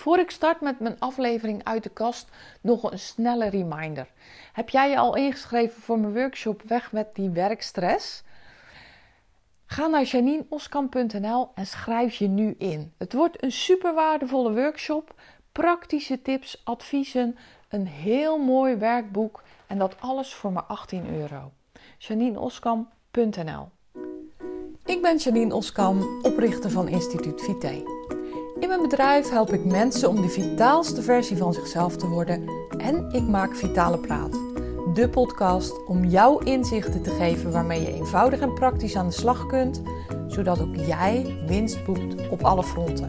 Voor ik start met mijn aflevering uit de kast, nog een snelle reminder. Heb jij je al ingeschreven voor mijn workshop Weg met die werkstress? Ga naar janineoskamp.nl en schrijf je nu in. Het wordt een super waardevolle workshop, praktische tips, adviezen, een heel mooi werkboek en dat alles voor maar 18 euro. janineoskamp.nl Ik ben Janine Oskam, oprichter van Instituut Vite. In mijn bedrijf help ik mensen om de vitaalste versie van zichzelf te worden en ik maak Vitale Praat, de podcast om jou inzichten te geven waarmee je eenvoudig en praktisch aan de slag kunt, zodat ook jij winst boekt op alle fronten.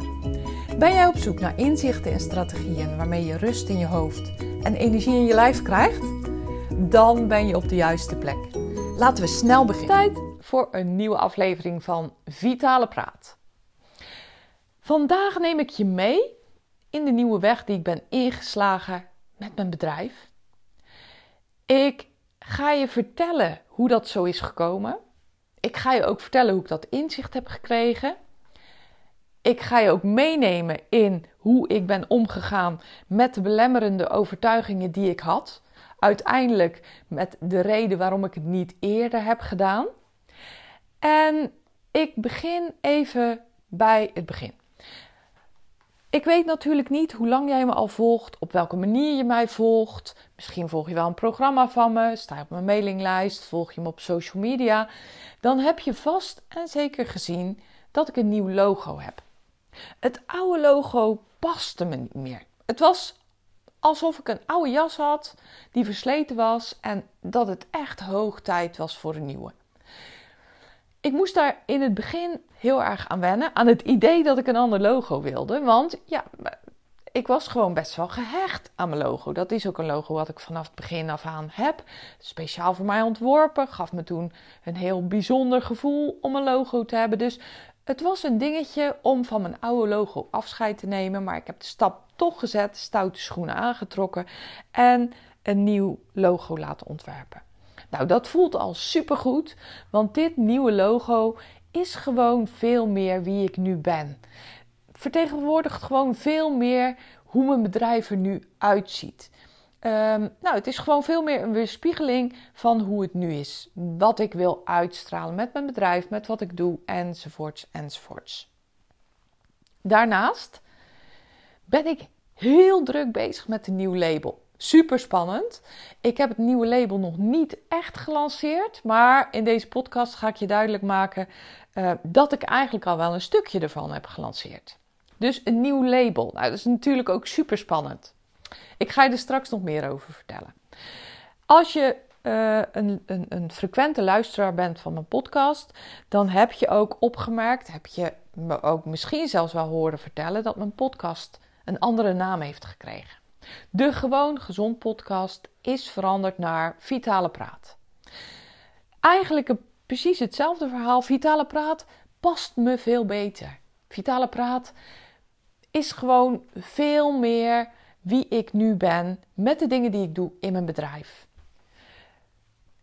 Ben jij op zoek naar inzichten en strategieën waarmee je rust in je hoofd en energie in je lijf krijgt? Dan ben je op de juiste plek. Laten we snel beginnen. Tijd voor een nieuwe aflevering van Vitale Praat. Vandaag neem ik je mee in de nieuwe weg die ik ben ingeslagen met mijn bedrijf. Ik ga je vertellen hoe dat zo is gekomen. Ik ga je ook vertellen hoe ik dat inzicht heb gekregen. Ik ga je ook meenemen in hoe ik ben omgegaan met de belemmerende overtuigingen die ik had. Uiteindelijk met de reden waarom ik het niet eerder heb gedaan. En ik begin even bij het begin. Ik weet natuurlijk niet hoe lang jij me al volgt, op welke manier je mij volgt. Misschien volg je wel een programma van me, sta je op mijn mailinglijst, volg je me op social media. Dan heb je vast en zeker gezien dat ik een nieuw logo heb. Het oude logo paste me niet meer. Het was alsof ik een oude jas had die versleten was en dat het echt hoog tijd was voor een nieuwe. Ik moest daar in het begin heel erg aan wennen. Aan het idee dat ik een ander logo wilde. Want ja, ik was gewoon best wel gehecht aan mijn logo. Dat is ook een logo wat ik vanaf het begin af aan heb. Speciaal voor mij ontworpen. Gaf me toen een heel bijzonder gevoel om een logo te hebben. Dus het was een dingetje om van mijn oude logo afscheid te nemen. Maar ik heb de stap toch gezet, stoute schoenen aangetrokken en een nieuw logo laten ontwerpen. Nou, dat voelt al supergoed, want dit nieuwe logo is gewoon veel meer wie ik nu ben. Vertegenwoordigt gewoon veel meer hoe mijn bedrijf er nu uitziet. Um, nou, het is gewoon veel meer een weerspiegeling van hoe het nu is. Wat ik wil uitstralen met mijn bedrijf, met wat ik doe, enzovoorts, enzovoorts. Daarnaast ben ik heel druk bezig met een nieuw label super spannend. Ik heb het nieuwe label nog niet echt gelanceerd, maar in deze podcast ga ik je duidelijk maken uh, dat ik eigenlijk al wel een stukje ervan heb gelanceerd. Dus een nieuw label. Nou, dat is natuurlijk ook super spannend. Ik ga je er straks nog meer over vertellen. Als je uh, een, een, een, frequente luisteraar bent van mijn podcast, dan heb je ook opgemerkt, heb je me ook misschien zelfs wel horen vertellen, dat mijn podcast een andere naam heeft gekregen. De Gewoon Gezond podcast is veranderd naar Vitale Praat. Eigenlijk precies hetzelfde verhaal. Vitale Praat past me veel beter. Vitale Praat is gewoon veel meer wie ik nu ben met de dingen die ik doe in mijn bedrijf.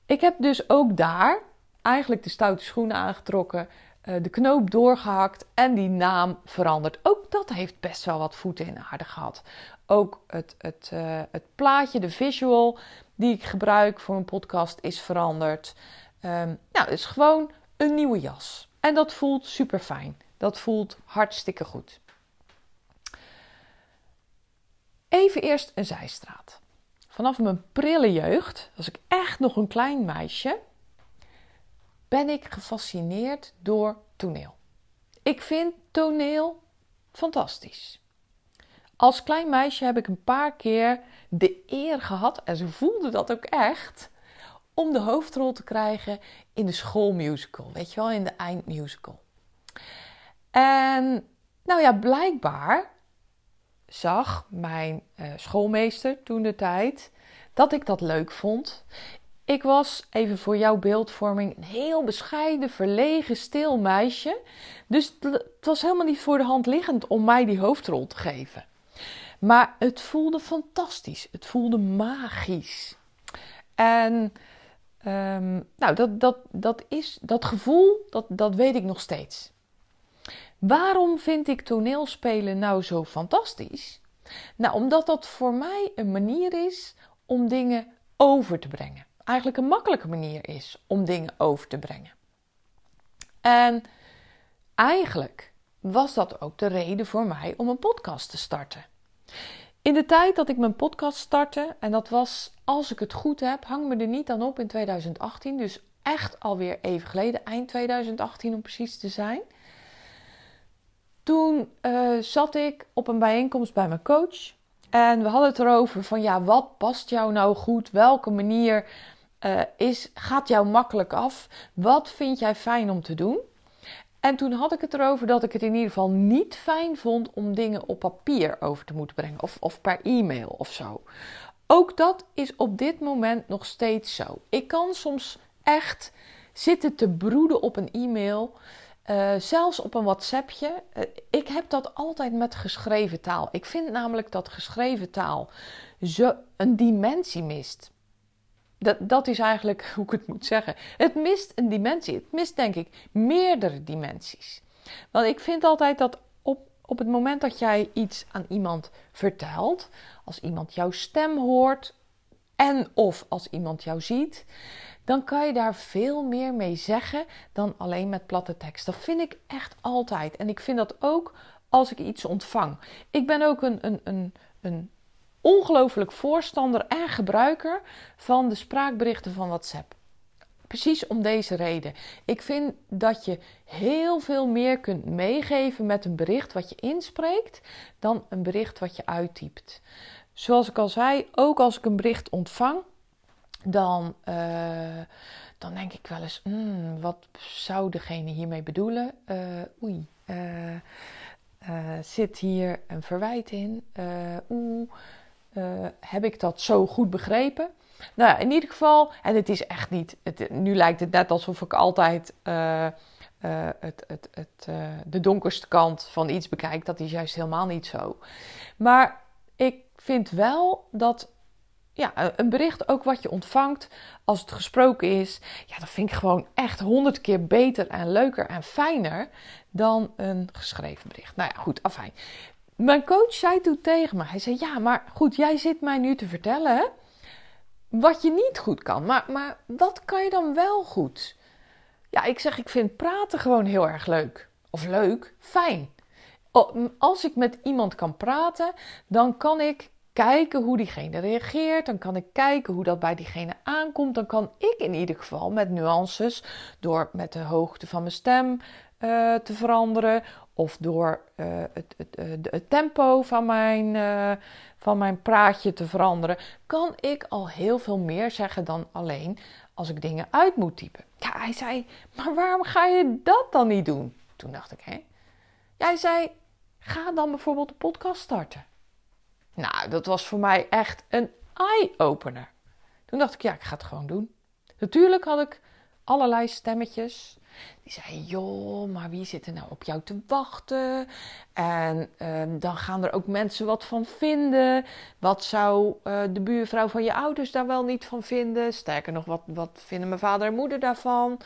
Ik heb dus ook daar eigenlijk de stoute schoenen aangetrokken, de knoop doorgehakt en die naam veranderd. Ook dat heeft best wel wat voeten in aarde gehad. Ook het, het, uh, het plaatje, de visual die ik gebruik voor een podcast is veranderd. Um, nou, het is gewoon een nieuwe jas. En dat voelt super fijn. Dat voelt hartstikke goed. Even eerst een zijstraat. Vanaf mijn prille jeugd, als ik echt nog een klein meisje, ben ik gefascineerd door toneel. Ik vind toneel fantastisch. Als klein meisje heb ik een paar keer de eer gehad, en ze voelde dat ook echt, om de hoofdrol te krijgen in de schoolmusical. Weet je wel, in de eindmusical. En nou ja, blijkbaar zag mijn uh, schoolmeester toen de tijd dat ik dat leuk vond. Ik was, even voor jouw beeldvorming, een heel bescheiden, verlegen, stil meisje. Dus het was helemaal niet voor de hand liggend om mij die hoofdrol te geven. Maar het voelde fantastisch. Het voelde magisch. En um, nou, dat, dat, dat, is, dat gevoel, dat, dat weet ik nog steeds. Waarom vind ik toneelspelen nou zo fantastisch? Nou, omdat dat voor mij een manier is om dingen over te brengen. Eigenlijk een makkelijke manier is om dingen over te brengen. En eigenlijk was dat ook de reden voor mij om een podcast te starten. In de tijd dat ik mijn podcast startte, en dat was, als ik het goed heb, hang me er niet aan op in 2018, dus echt alweer even geleden, eind 2018 om precies te zijn. Toen uh, zat ik op een bijeenkomst bij mijn coach en we hadden het erover van ja, wat past jou nou goed? Welke manier uh, is, gaat jou makkelijk af? Wat vind jij fijn om te doen? En toen had ik het erover dat ik het in ieder geval niet fijn vond om dingen op papier over te moeten brengen of, of per e-mail of zo. Ook dat is op dit moment nog steeds zo. Ik kan soms echt zitten te broeden op een e-mail, uh, zelfs op een WhatsAppje. Uh, ik heb dat altijd met geschreven taal. Ik vind namelijk dat geschreven taal zo een dimensie mist. Dat, dat is eigenlijk hoe ik het moet zeggen. Het mist een dimensie. Het mist denk ik meerdere dimensies. Want ik vind altijd dat op, op het moment dat jij iets aan iemand vertelt, als iemand jouw stem hoort en of als iemand jou ziet, dan kan je daar veel meer mee zeggen dan alleen met platte tekst. Dat vind ik echt altijd. En ik vind dat ook als ik iets ontvang. Ik ben ook een, een, een, een ongelooflijk voorstander en gebruiker van de spraakberichten van WhatsApp. Precies om deze reden. Ik vind dat je heel veel meer kunt meegeven met een bericht wat je inspreekt dan een bericht wat je uittypt. Zoals ik al zei, ook als ik een bericht ontvang, dan, uh, dan denk ik wel eens: hmm, wat zou degene hiermee bedoelen? Uh, oei, uh, zit hier een verwijt in? Oeh uh, heb ik dat zo goed begrepen? Nou, in ieder geval, en het is echt niet. Het, nu lijkt het net alsof ik altijd uh, uh, het, het, het, de donkerste kant van iets bekijk. Dat is juist helemaal niet zo. Maar ik vind wel dat ja, een bericht, ook wat je ontvangt, als het gesproken is, ja, dat vind ik gewoon echt honderd keer beter en leuker en fijner dan een geschreven bericht. Nou ja, goed, afijn. Mijn coach zei toen tegen me, hij zei, ja, maar goed, jij zit mij nu te vertellen wat je niet goed kan. Maar, maar wat kan je dan wel goed? Ja, ik zeg, ik vind praten gewoon heel erg leuk. Of leuk, fijn. Als ik met iemand kan praten, dan kan ik kijken hoe diegene reageert. Dan kan ik kijken hoe dat bij diegene aankomt. Dan kan ik in ieder geval met nuances, door met de hoogte van mijn stem uh, te veranderen of door uh, het, het, uh, het, tempo van mijn, uh, van mijn praatje te veranderen, kan ik al heel veel meer zeggen dan alleen als ik dingen uit moet typen. Ja, hij zei, maar waarom ga je dat dan niet doen? Toen dacht ik, hè? Jij zei, ga dan bijvoorbeeld een podcast starten. Nou, dat was voor mij echt een eye-opener. Toen dacht ik, ja, ik ga het gewoon doen. Natuurlijk had ik allerlei stemmetjes. Die zei: Joh, maar wie zit er nou op jou te wachten? En ehm, dan gaan er ook mensen wat van vinden. Wat zou uh, de buurvrouw van je ouders daar wel niet van vinden? Sterker nog, wat, wat vinden mijn vader en moeder daarvan?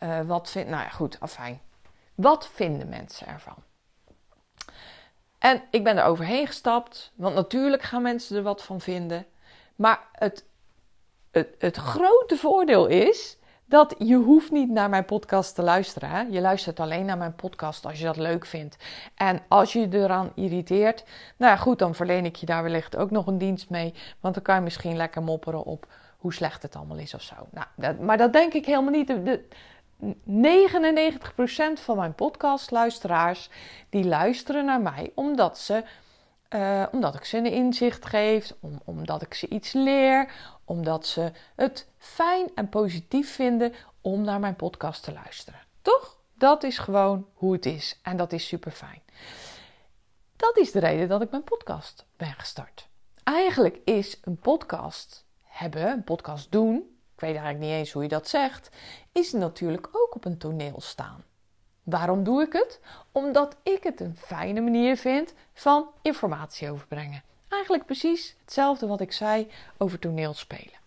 Uh, wat vind, nou ja, goed, afijn. Wat vinden mensen ervan? En ik ben er overheen gestapt, want natuurlijk gaan mensen er wat van vinden. Maar het, het, het grote voordeel is dat je hoeft niet naar mijn podcast te luisteren. Hè? Je luistert alleen naar mijn podcast als je dat leuk vindt. En als je je eraan irriteert, nou ja, goed, dan verleen ik je daar wellicht ook nog een dienst mee. Want dan kan je misschien lekker mopperen op hoe slecht het allemaal is of zo. Nou, dat, maar dat denk ik helemaal niet. De, 99% van mijn podcastluisteraars die luisteren naar mij omdat ze uh, omdat ik ze een inzicht geef, om, omdat ik ze iets leer, omdat ze het fijn en positief vinden om naar mijn podcast te luisteren. Toch? Dat is gewoon hoe het is en dat is super fijn. Dat is de reden dat ik mijn podcast ben gestart. Eigenlijk is een podcast hebben, een podcast doen, ik weet eigenlijk niet eens hoe je dat zegt, is natuurlijk ook op een toneel staan. Waarom doe ik het? Omdat ik het een fijne manier vind van informatie overbrengen. Eigenlijk precies hetzelfde wat ik zei over toneelspelen.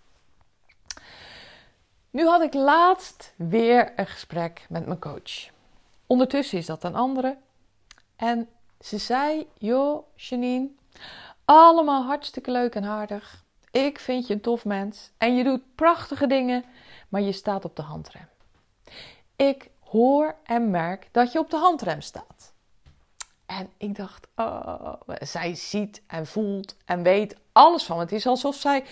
Nu had ik laatst weer een gesprek met mijn coach. Ondertussen is dat een andere. En ze zei: Joh, Janine, allemaal hartstikke leuk en aardig. Ik vind je een tof mens en je doet prachtige dingen, maar je staat op de handrem. Ik hoor en merk dat je op de handrem staat. En ik dacht, oh, zij ziet en voelt en weet alles van. Het is alsof zij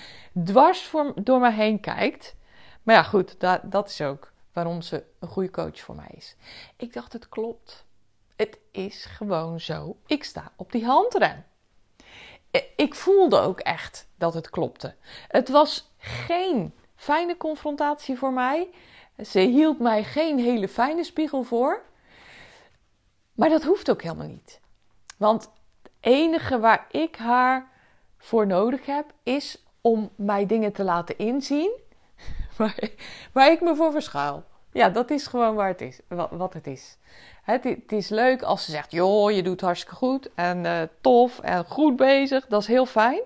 dwars voor, door me heen kijkt. Maar ja, goed, dat, dat is ook waarom ze een goede coach voor mij is. Ik dacht, het klopt. Het is gewoon zo. Ik sta op die handrem. Ik voelde ook echt dat het klopte. Het was geen fijne confrontatie voor mij. Ze hield mij geen hele fijne spiegel voor. Maar dat hoeft ook helemaal niet. Want het enige waar ik haar voor nodig heb, is om mij dingen te laten inzien waar, ik me voor verschuil. Ja, dat is gewoon waar het is, wat, het is. Het, is leuk als ze zegt, joh, je doet hartstikke goed en uh, tof en goed bezig. Dat is heel fijn.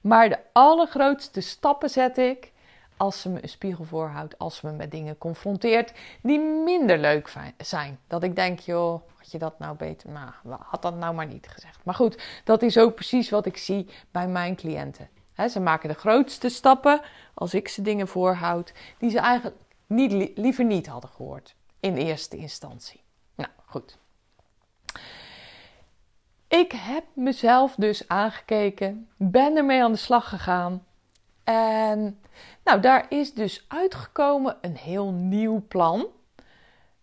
Maar de allergrootste stappen zet ik als ze me een spiegel voorhoudt, als ze me met dingen confronteert die minder leuk zijn. Dat ik denk, joh, had je dat nou beter, nou, had dat nou maar niet gezegd. Maar goed, dat is ook precies wat ik zie bij mijn cliënten. ze maken de grootste stappen als ik ze dingen voorhoud die ze eigenlijk niet, liever niet hadden gehoord in eerste instantie. Nou, goed. Ik heb mezelf dus aangekeken, ben ermee aan de slag gegaan. En nou, daar is dus uitgekomen een heel nieuw plan.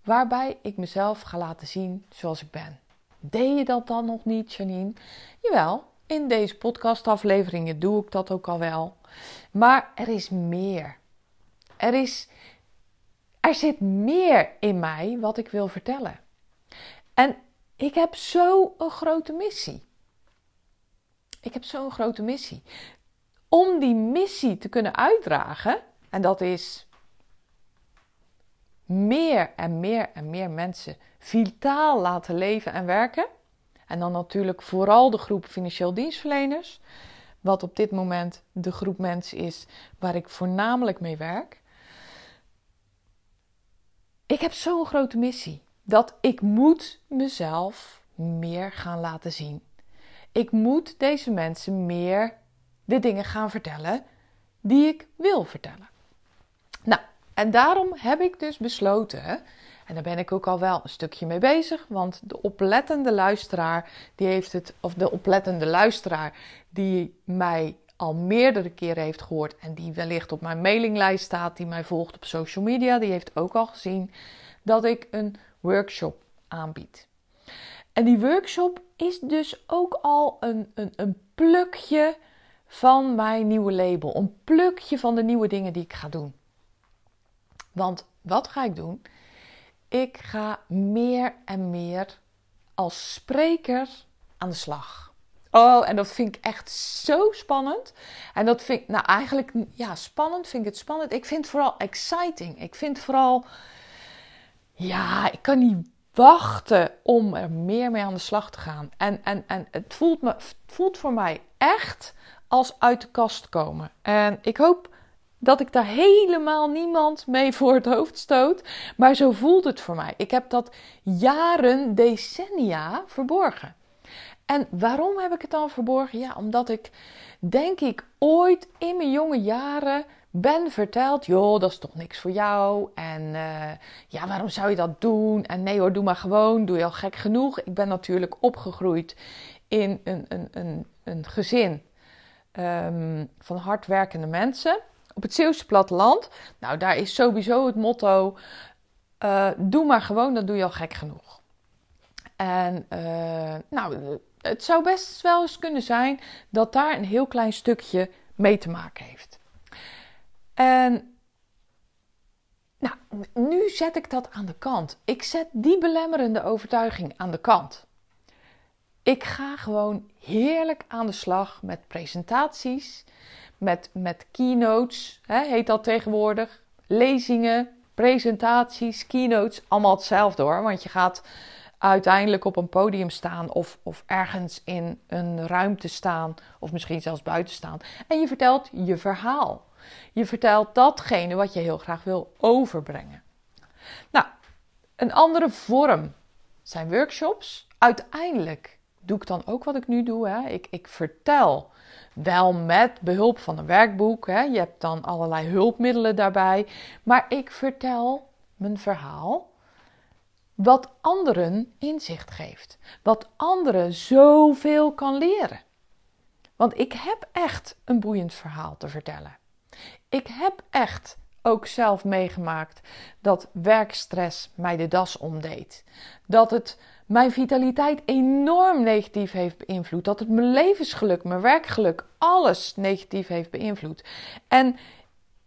Waarbij ik mezelf ga laten zien zoals ik ben. Deed je dat dan nog niet, Janine? Jawel, in deze podcastafleveringen doe ik dat ook al wel. Maar er is meer. Er, is, er zit meer in mij wat ik wil vertellen. En ik heb zo'n grote missie. Ik heb zo'n grote missie. Om die missie te kunnen uitdragen, en dat is meer en meer en meer mensen vitaal laten leven en werken. En dan natuurlijk vooral de groep financieel dienstverleners, wat op dit moment de groep mensen is waar ik voornamelijk mee werk. Ik heb zo'n grote missie dat ik moet mezelf meer gaan laten zien. Ik moet deze mensen meer de dingen gaan vertellen die ik wil vertellen. Nou, en daarom heb ik dus besloten, en daar ben ik ook al wel een stukje mee bezig, want de oplettende luisteraar, die heeft het, of de oplettende luisteraar die mij al meerdere keren heeft gehoord en die wellicht op mijn mailinglijst staat, die mij volgt op social media, die heeft ook al gezien dat ik een workshop aanbied. En die workshop is dus ook al een, een, een plukje van mijn nieuwe label. Een plukje van de nieuwe dingen die ik ga doen. Want wat ga ik doen? Ik ga meer en meer als spreker aan de slag. Oh, en dat vind ik echt zo spannend. En dat vind ik, nou eigenlijk, ja, spannend vind ik het spannend. Ik vind het vooral exciting. Ik vind vooral, ja, ik kan niet wachten om er meer mee aan de slag te gaan. En, en, en het, voelt me, het voelt voor mij echt als uit de kast komen. En ik hoop dat ik daar helemaal niemand mee voor het hoofd stoot. Maar zo voelt het voor mij. Ik heb dat jaren, decennia verborgen. En waarom heb ik het dan verborgen? Ja, omdat ik, denk ik, ooit in mijn jonge jaren ben verteld: joh, dat is toch niks voor jou. En eh, ja, waarom zou je dat doen? En nee hoor, doe maar gewoon. Doe je al gek genoeg. Ik ben natuurlijk opgegroeid in een, een, een, een gezin um, van hardwerkende mensen. Op het Zeeuwse platteland, nou daar is sowieso het motto, uh, doe maar gewoon, dan doe je al gek genoeg. En uh, nou, het zou best wel eens kunnen zijn dat daar een heel klein stukje mee te maken heeft. En nou, nu zet ik dat aan de kant. Ik zet die belemmerende overtuiging aan de kant. Ik ga gewoon heerlijk aan de slag met presentaties, met, met keynotes, hè, heet dat tegenwoordig. Lezingen, presentaties, keynotes, allemaal hetzelfde hoor. Want je gaat uiteindelijk op een podium staan of, of ergens in een ruimte staan, of misschien zelfs buiten staan. En je vertelt je verhaal. Je vertelt datgene wat je heel graag wil overbrengen. Nou, een andere vorm zijn workshops uiteindelijk doe ik dan ook wat ik nu doe. Hè? Ik, ik vertel wel met behulp van een werkboek. Hè? Je hebt dan allerlei hulpmiddelen daarbij. Maar ik vertel mijn verhaal wat anderen inzicht geeft. Wat anderen zoveel kan leren. Want ik heb echt een boeiend verhaal te vertellen. Ik heb echt ook zelf meegemaakt dat werkstress mij de das omdeed. Dat het mijn vitaliteit enorm negatief heeft beïnvloed. Dat het mijn levensgeluk, mijn werkgeluk, alles negatief heeft beïnvloed. En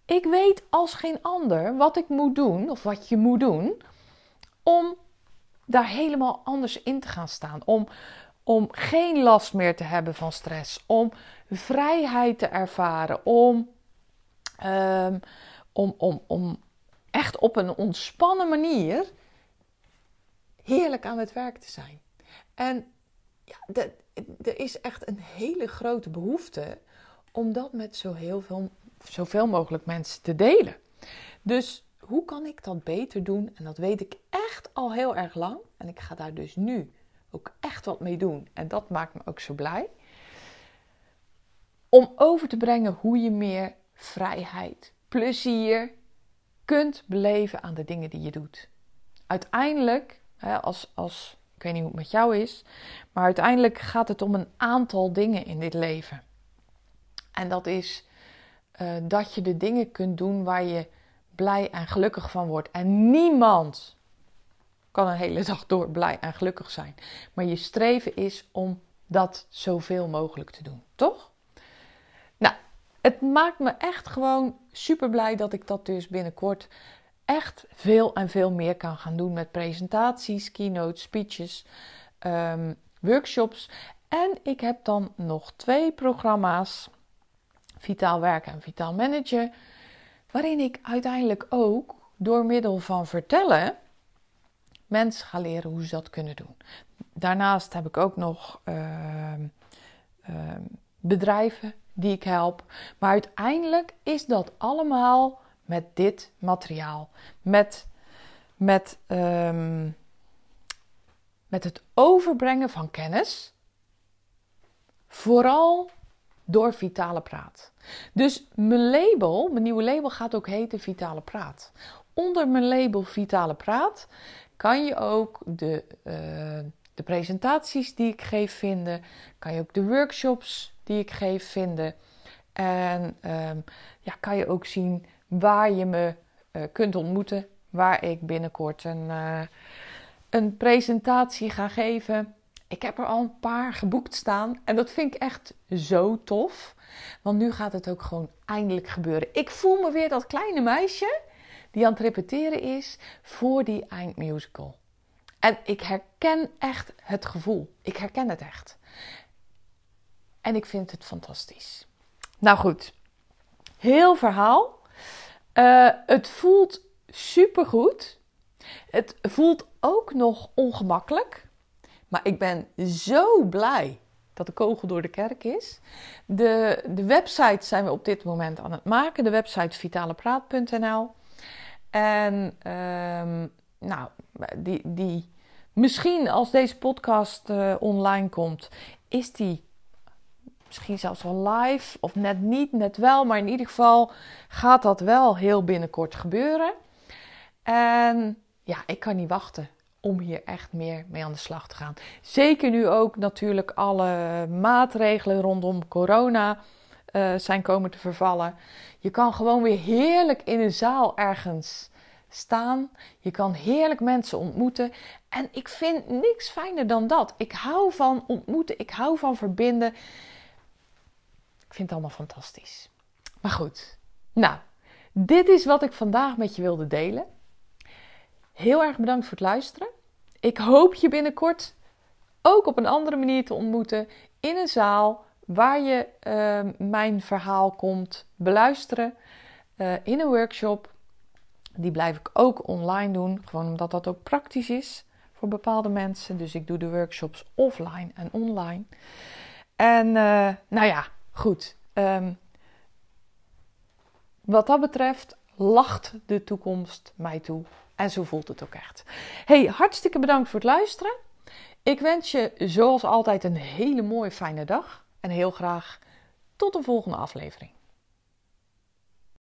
ik weet als geen ander wat ik moet doen, of wat je moet doen, om daar helemaal anders in te gaan staan. Om, om geen last meer te hebben van stress. Om vrijheid te ervaren. Om, um, om, om, om echt op een ontspannen manier heerlijk aan het werk te zijn. En ja, er is echt een hele grote behoefte om dat met zo heel veel, zoveel mogelijk mensen te delen. Dus hoe kan ik dat beter doen? En dat weet ik echt al heel erg lang. En ik ga daar dus nu ook echt wat mee doen. En dat maakt me ook zo blij. Om over te brengen hoe je meer vrijheid, plezier kunt beleven aan de dingen die je doet. Uiteindelijk, als, als, ik weet niet hoe het met jou is, maar uiteindelijk gaat het om een aantal dingen in dit leven. En dat is uh, dat je de dingen kunt doen waar je blij en gelukkig van wordt. En niemand kan een hele dag door blij en gelukkig zijn. Maar je streven is om dat zoveel mogelijk te doen, toch? Nou, het maakt me echt gewoon super blij dat ik dat dus binnenkort echt veel en veel meer kan gaan doen met presentaties, keynotes, speeches, um, workshops. En ik heb dan nog twee programma's, Vitaal Werken en Vitaal Managen waarin ik uiteindelijk ook door middel van vertellen mensen ga leren hoe ze dat kunnen doen. Daarnaast heb ik ook nog ehm, ehm, bedrijven die ik help. Maar uiteindelijk is dat allemaal met dit materiaal. Met, met, ehm, met het overbrengen van kennis. Vooral door Vitale Praat. Dus mijn label, mijn nieuwe label gaat ook heten Vitale Praat. Onder mijn label Vitale Praat kan je ook de, uh, de presentaties die ik geef vinden. Kan je ook de workshops die ik geef vinden. En um, ja, kan je ook zien waar je me uh, kunt ontmoeten. Waar ik binnenkort een, uh, een presentatie ga geven ik heb er al een paar geboekt staan en dat vind ik echt zo tof. Want nu gaat het ook gewoon eindelijk gebeuren. Ik voel me weer dat kleine meisje die aan het repeteren is voor die eindmusical. En ik herken echt het gevoel. Ik herken het echt. En ik vind het fantastisch. Nou goed, heel verhaal. Uh, het voelt supergoed. Het voelt ook nog ongemakkelijk. Maar ik ben zo blij dat de kogel door de kerk is. De, de website zijn we op dit moment aan het maken. De website vitalepraat.nl. En um, nou, die, die, misschien als deze podcast uh, online komt, is die misschien zelfs wel live. Of net niet, net wel. Maar in ieder geval gaat dat wel heel binnenkort gebeuren. En ja, ik kan niet wachten om hier echt meer mee aan de slag te gaan. Zeker nu ook natuurlijk alle maatregelen rondom corona uh, zijn komen te vervallen. Je kan gewoon weer heerlijk in een zaal ergens staan. Je kan heerlijk mensen ontmoeten. En ik vind niks fijner dan dat. Ik hou van ontmoeten. Ik hou van verbinden. Vind het allemaal fantastisch. Maar goed. Nou, dit is wat ik vandaag met je wilde delen. Heel erg bedankt voor het luisteren. Ik hoop je binnenkort ook op een andere manier te ontmoeten in een zaal waar je uh, mijn verhaal komt beluisteren. Uh, in een workshop. Die blijf ik ook online doen, gewoon omdat dat ook praktisch is voor bepaalde mensen. Dus ik doe de workshops offline en online. En uh, nou ja, goed. Um, wat dat betreft lacht de toekomst mij toe. En zo voelt het ook echt. Hey, hartstikke bedankt voor het luisteren. Ik wens je zoals altijd een hele mooie fijne dag en heel graag tot de volgende aflevering.